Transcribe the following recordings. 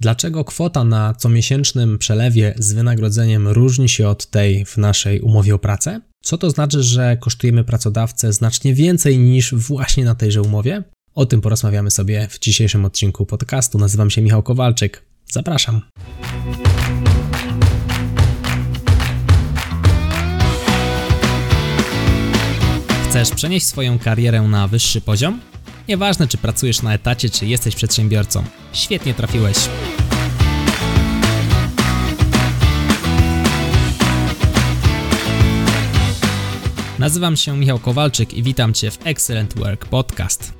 Dlaczego kwota na comiesięcznym przelewie z wynagrodzeniem różni się od tej w naszej umowie o pracę? Co to znaczy, że kosztujemy pracodawcę znacznie więcej niż właśnie na tejże umowie? O tym porozmawiamy sobie w dzisiejszym odcinku podcastu. Nazywam się Michał Kowalczyk. Zapraszam. Chcesz przenieść swoją karierę na wyższy poziom? Nieważne, czy pracujesz na etacie, czy jesteś przedsiębiorcą. Świetnie trafiłeś. Nazywam się Michał Kowalczyk i witam Cię w Excellent Work Podcast.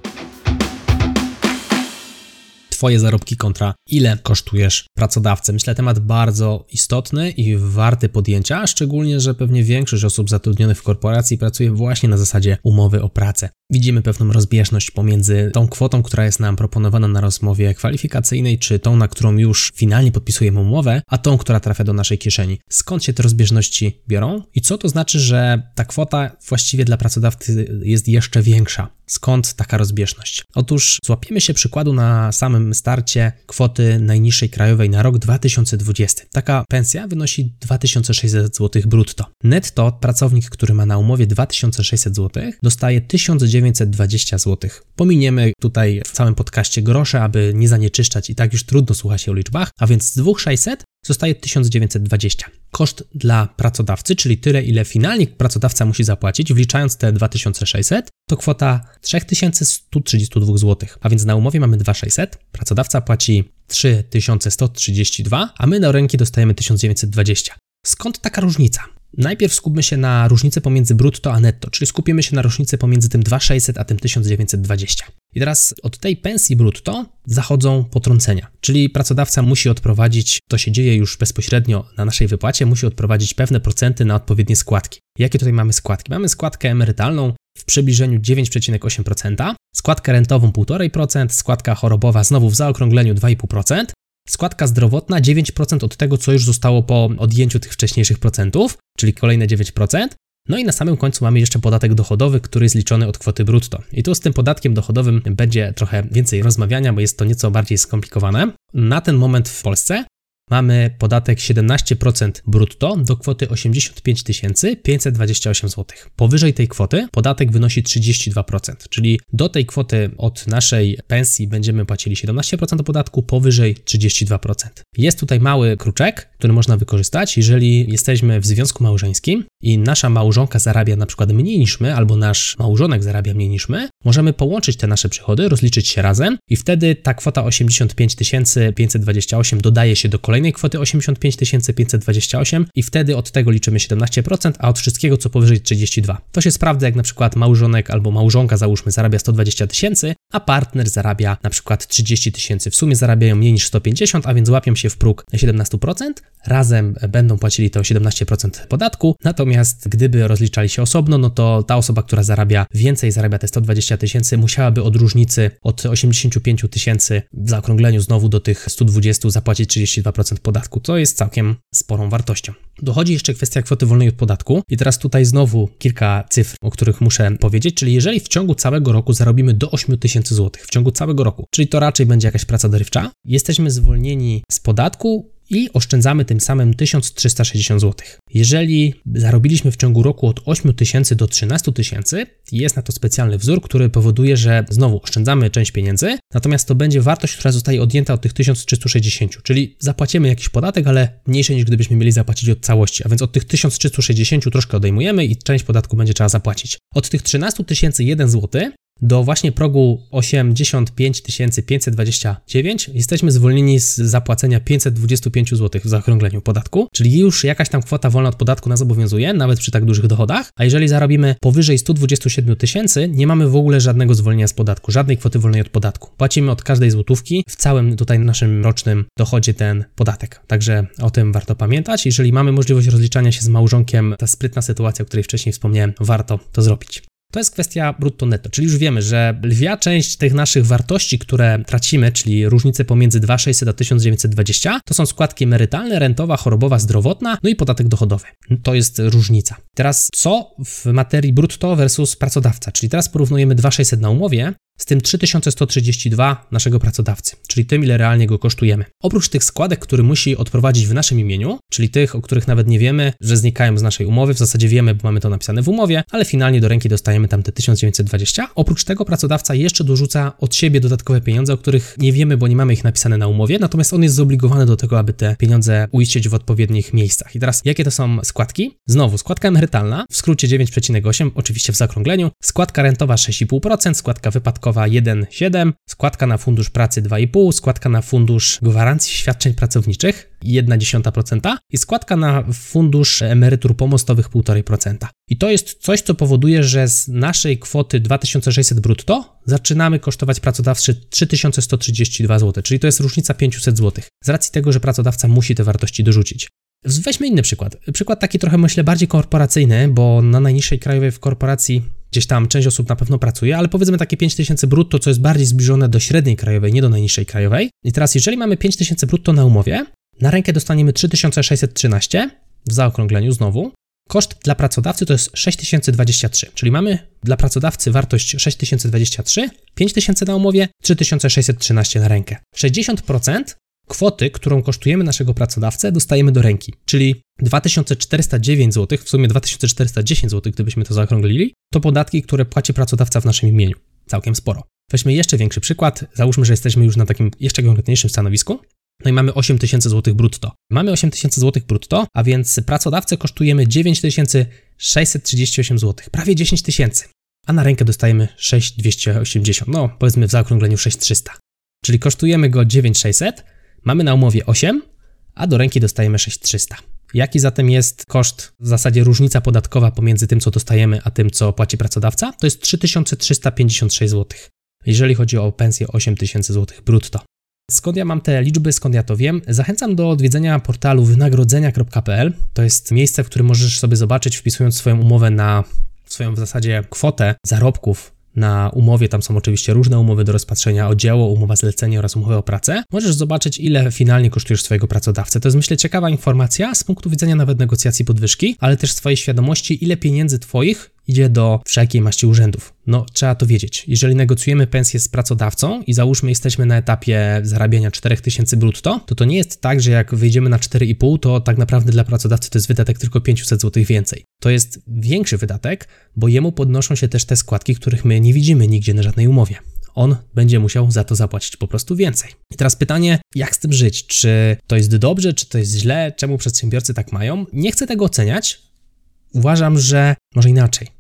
Twoje zarobki kontra ile kosztujesz pracodawcę. Myślę, temat bardzo istotny i warty podjęcia, szczególnie, że pewnie większość osób zatrudnionych w korporacji pracuje właśnie na zasadzie umowy o pracę. Widzimy pewną rozbieżność pomiędzy tą kwotą, która jest nam proponowana na rozmowie kwalifikacyjnej, czy tą, na którą już finalnie podpisujemy umowę, a tą, która trafia do naszej kieszeni. Skąd się te rozbieżności biorą i co to znaczy, że ta kwota właściwie dla pracodawcy jest jeszcze większa? Skąd taka rozbieżność? Otóż złapiemy się przykładu na samym starcie kwoty najniższej krajowej na rok 2020. Taka pensja wynosi 2600 zł brutto. Netto pracownik, który ma na umowie 2600 zł, dostaje 1920 zł. Pominiemy tutaj w całym podcaście grosze, aby nie zanieczyszczać i tak już trudno słuchać się o liczbach, a więc z 2600 zostaje 1920. Koszt dla pracodawcy, czyli tyle, ile finalnie pracodawca musi zapłacić, wliczając te 2600, to kwota 3132 zł. A więc na umowie mamy 2600, pracodawca płaci 3132, a my na ręki dostajemy 1920. Skąd taka różnica? Najpierw skupmy się na różnicy pomiędzy brutto a netto, czyli skupimy się na różnicy pomiędzy tym 2600 a tym 1920. I teraz od tej pensji brutto zachodzą potrącenia, czyli pracodawca musi odprowadzić, to się dzieje już bezpośrednio na naszej wypłacie, musi odprowadzić pewne procenty na odpowiednie składki. Jakie tutaj mamy składki? Mamy składkę emerytalną w przybliżeniu 9,8%, składkę rentową 1,5%, składka chorobowa znowu w zaokrągleniu 2,5%, składka zdrowotna 9% od tego, co już zostało po odjęciu tych wcześniejszych procentów, czyli kolejne 9%. No i na samym końcu mamy jeszcze podatek dochodowy, który jest liczony od kwoty brutto. I tu z tym podatkiem dochodowym będzie trochę więcej rozmawiania, bo jest to nieco bardziej skomplikowane. Na ten moment w Polsce mamy podatek 17% brutto do kwoty 85 528 zł. Powyżej tej kwoty podatek wynosi 32%, czyli do tej kwoty od naszej pensji będziemy płacili 17% podatku, powyżej 32%. Jest tutaj mały kruczek, który można wykorzystać, jeżeli jesteśmy w związku małżeńskim i nasza małżonka zarabia na przykład mniej niż my, albo nasz małżonek zarabia mniej niż my, możemy połączyć te nasze przychody, rozliczyć się razem i wtedy ta kwota 85 528 dodaje się do kolejnej kwoty 85 528 i wtedy od tego liczymy 17%, a od wszystkiego co powyżej 32. To się sprawdza, jak na przykład małżonek albo małżonka załóżmy zarabia 120 tysięcy, a partner zarabia na przykład 30 tysięcy. W sumie zarabiają mniej niż 150, a więc łapią się w próg 17%, razem będą płacili to 17% podatku, natomiast gdyby rozliczali się osobno, no to ta osoba, która zarabia więcej, zarabia te 120 tysięcy, musiałaby od różnicy od 85 tysięcy w zaokrągleniu znowu do tych 120 zapłacić 32% podatku, co jest całkiem sporą wartością. Dochodzi jeszcze kwestia kwoty wolnej od podatku i teraz tutaj znowu kilka cyfr, o których muszę powiedzieć, czyli jeżeli w ciągu całego roku zarobimy do 8 tysięcy złotych, w ciągu całego roku, czyli to raczej będzie jakaś praca dorywcza, jesteśmy zwolnieni z podatku i oszczędzamy tym samym 1360 zł. Jeżeli zarobiliśmy w ciągu roku od 8 tysięcy do 13 tysięcy, jest na to specjalny wzór, który powoduje, że znowu oszczędzamy część pieniędzy, natomiast to będzie wartość, która zostaje odjęta od tych 1360, czyli zapłacimy jakiś podatek, ale mniejszy niż gdybyśmy mieli zapłacić od całości, a więc od tych 1360 troszkę odejmujemy i część podatku będzie trzeba zapłacić. Od tych 13 tysięcy 1 zł do właśnie progu 85 529 jesteśmy zwolnieni z zapłacenia 525 zł w zaokrągleniu podatku, czyli już jakaś tam kwota wolna od podatku nas obowiązuje, nawet przy tak dużych dochodach, a jeżeli zarobimy powyżej 127 tysięcy, nie mamy w ogóle żadnego zwolnienia z podatku, żadnej kwoty wolnej od podatku. Płacimy od każdej złotówki w całym tutaj naszym rocznym dochodzie ten podatek. Także o tym warto pamiętać. Jeżeli mamy możliwość rozliczania się z małżonkiem, ta sprytna sytuacja, o której wcześniej wspomniałem, warto to zrobić. To jest kwestia brutto-netto, czyli już wiemy, że lwia część tych naszych wartości, które tracimy, czyli różnice pomiędzy 2600 a 1920, to są składki emerytalne, rentowa, chorobowa, zdrowotna, no i podatek dochodowy. To jest różnica. Teraz co w materii brutto versus pracodawca, czyli teraz porównujemy 2600 na umowie z tym 3132 naszego pracodawcy, czyli tym, ile realnie go kosztujemy. Oprócz tych składek, które musi odprowadzić w naszym imieniu, czyli tych, o których nawet nie wiemy, że znikają z naszej umowy, w zasadzie wiemy, bo mamy to napisane w umowie, ale finalnie do ręki dostajemy tam te 1920. Oprócz tego pracodawca jeszcze dorzuca od siebie dodatkowe pieniądze, o których nie wiemy, bo nie mamy ich napisane na umowie, natomiast on jest zobligowany do tego, aby te pieniądze uiścić w odpowiednich miejscach. I teraz, jakie to są składki? Znowu, składka emerytalna, w skrócie 9,8, oczywiście w zakrągleniu, składka rentowa 6,5%, składka wypadkowa 1,7%, składka na fundusz pracy 2,5%, składka na fundusz gwarancji świadczeń pracowniczych 1,1% i składka na fundusz emerytur pomostowych 1,5%. I to jest coś, co powoduje, że z naszej kwoty 2600 brutto zaczynamy kosztować pracodawcy 3132 zł, czyli to jest różnica 500 zł. Z racji tego, że pracodawca musi te wartości dorzucić. Weźmy inny przykład. Przykład taki trochę, myślę, bardziej korporacyjny, bo na najniższej krajowej w korporacji gdzieś tam część osób na pewno pracuje, ale powiedzmy takie 5000 brutto, co jest bardziej zbliżone do średniej krajowej, nie do najniższej krajowej. I teraz, jeżeli mamy 5000 brutto na umowie, na rękę dostaniemy 3613 w zaokrągleniu znowu. Koszt dla pracodawcy to jest 6023, czyli mamy dla pracodawcy wartość 6023, 5000 na umowie, 3613 na rękę. 60% kwoty, którą kosztujemy naszego pracodawcę, dostajemy do ręki, czyli 2409 zł, w sumie 2410 zł, gdybyśmy to zaokrąglili, to podatki, które płaci pracodawca w naszym imieniu. Całkiem sporo. Weźmy jeszcze większy przykład. Załóżmy, że jesteśmy już na takim jeszcze konkretniejszym stanowisku. No i mamy 8000 zł brutto. Mamy 8000 zł brutto, a więc pracodawcę kosztujemy 9638 zł, prawie 10 tysięcy. A na rękę dostajemy 6280, no powiedzmy w zaokrągleniu 6300. Czyli kosztujemy go 9600, mamy na umowie 8, a do ręki dostajemy 6300. Jaki zatem jest koszt, w zasadzie różnica podatkowa pomiędzy tym, co dostajemy, a tym, co płaci pracodawca? To jest 3356 zł. Jeżeli chodzi o pensję 8000 zł brutto. Skąd ja mam te liczby, skąd ja to wiem? Zachęcam do odwiedzenia portalu wynagrodzenia.pl. To jest miejsce, w którym możesz sobie zobaczyć, wpisując swoją umowę na swoją w zasadzie kwotę zarobków na umowie, tam są oczywiście różne umowy do rozpatrzenia, o dzieło, umowa zlecenie oraz umowę o pracę, możesz zobaczyć, ile finalnie kosztujesz swojego pracodawcę. To jest, myślę, ciekawa informacja z punktu widzenia nawet negocjacji podwyżki, ale też swojej świadomości, ile pieniędzy Twoich idzie do wszelkiej maści urzędów. No, trzeba to wiedzieć. Jeżeli negocjujemy pensję z pracodawcą i załóżmy jesteśmy na etapie zarabiania 4000 brutto, to to nie jest tak, że jak wyjdziemy na 4,5, to tak naprawdę dla pracodawcy to jest wydatek tylko 500 zł więcej. To jest większy wydatek, bo jemu podnoszą się też te składki, których my nie widzimy nigdzie na żadnej umowie on będzie musiał za to zapłacić po prostu więcej. I teraz pytanie, jak z tym żyć? Czy to jest dobrze, czy to jest źle? Czemu przedsiębiorcy tak mają? Nie chcę tego oceniać. Uważam, że może inaczej.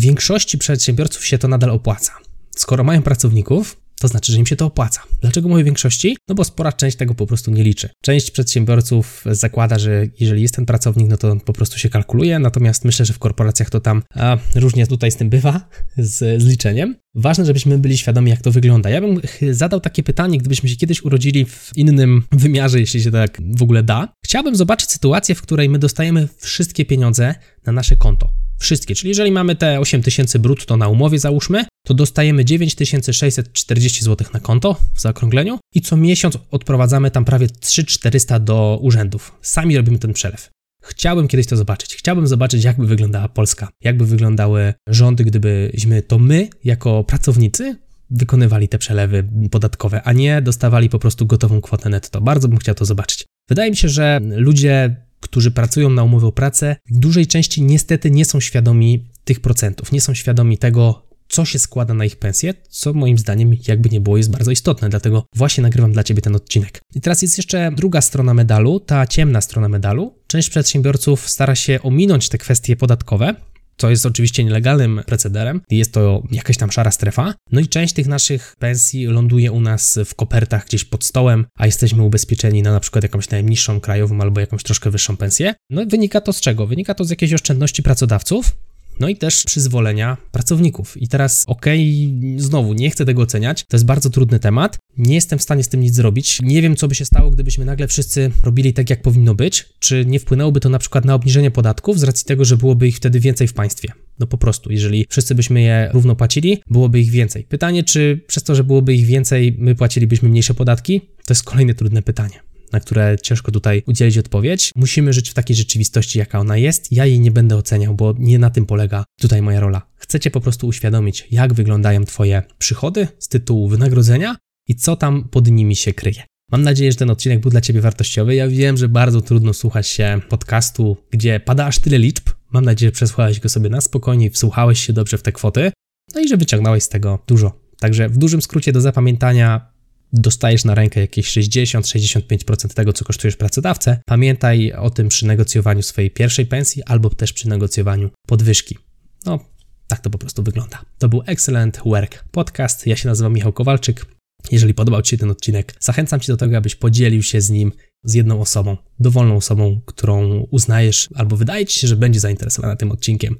Większości przedsiębiorców się to nadal opłaca. Skoro mają pracowników, to znaczy, że im się to opłaca. Dlaczego mówię większości? No bo spora część tego po prostu nie liczy. Część przedsiębiorców zakłada, że jeżeli jest ten pracownik, no to po prostu się kalkuluje, natomiast myślę, że w korporacjach to tam a, różnie tutaj z tym bywa, z, z liczeniem. Ważne, żebyśmy byli świadomi, jak to wygląda. Ja bym zadał takie pytanie, gdybyśmy się kiedyś urodzili w innym wymiarze, jeśli się tak w ogóle da. Chciałbym zobaczyć sytuację, w której my dostajemy wszystkie pieniądze na nasze konto. Wszystkie, czyli jeżeli mamy te 8000 brutto na umowie, załóżmy, to dostajemy 9640 zł na konto w zaokrągleniu i co miesiąc odprowadzamy tam prawie 3400 do urzędów. Sami robimy ten przelew. Chciałbym kiedyś to zobaczyć. Chciałbym zobaczyć, jakby wyglądała Polska, jakby wyglądały rządy, gdybyśmy to my, jako pracownicy, wykonywali te przelewy podatkowe, a nie dostawali po prostu gotową kwotę netto. Bardzo bym chciał to zobaczyć. Wydaje mi się, że ludzie którzy pracują na umowę o pracę, w dużej części niestety nie są świadomi tych procentów, nie są świadomi tego, co się składa na ich pensję, co moim zdaniem, jakby nie było, jest bardzo istotne, dlatego właśnie nagrywam dla Ciebie ten odcinek. I teraz jest jeszcze druga strona medalu, ta ciemna strona medalu. Część przedsiębiorców stara się ominąć te kwestie podatkowe, co jest oczywiście nielegalnym procederem, jest to jakaś tam szara strefa. No i część tych naszych pensji ląduje u nas w kopertach gdzieś pod stołem, a jesteśmy ubezpieczeni na na przykład jakąś najniższą krajową albo jakąś troszkę wyższą pensję. No i wynika to z czego? Wynika to z jakiejś oszczędności pracodawców, no i też przyzwolenia pracowników. I teraz, okej, okay, znowu nie chcę tego oceniać, to jest bardzo trudny temat. Nie jestem w stanie z tym nic zrobić. Nie wiem, co by się stało, gdybyśmy nagle wszyscy robili tak, jak powinno być. Czy nie wpłynęłoby to na przykład na obniżenie podatków z racji tego, że byłoby ich wtedy więcej w państwie? No po prostu, jeżeli wszyscy byśmy je równo płacili, byłoby ich więcej. Pytanie, czy przez to, że byłoby ich więcej, my płacilibyśmy mniejsze podatki? To jest kolejne trudne pytanie. Na które ciężko tutaj udzielić odpowiedź. Musimy żyć w takiej rzeczywistości, jaka ona jest. Ja jej nie będę oceniał, bo nie na tym polega tutaj moja rola. Chcecie po prostu uświadomić, jak wyglądają Twoje przychody z tytułu wynagrodzenia i co tam pod nimi się kryje. Mam nadzieję, że ten odcinek był dla Ciebie wartościowy. Ja wiem, że bardzo trudno słuchać się podcastu, gdzie pada aż tyle liczb. Mam nadzieję, że przesłuchałeś go sobie na spokojnie i wsłuchałeś się dobrze w te kwoty, no i że wyciągnąłeś z tego dużo. Także w dużym skrócie do zapamiętania dostajesz na rękę jakieś 60-65% tego, co kosztujesz pracodawcę. Pamiętaj o tym przy negocjowaniu swojej pierwszej pensji albo też przy negocjowaniu podwyżki. No, tak to po prostu wygląda. To był Excellent Work Podcast. Ja się nazywam Michał Kowalczyk. Jeżeli podobał Ci się ten odcinek, zachęcam Cię do tego, abyś podzielił się z nim z jedną osobą, dowolną osobą, którą uznajesz albo wydaje Ci się, że będzie zainteresowana tym odcinkiem.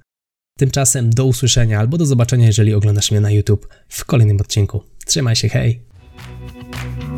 Tymczasem do usłyszenia albo do zobaczenia, jeżeli oglądasz mnie na YouTube w kolejnym odcinku. Trzymaj się, hej! thank you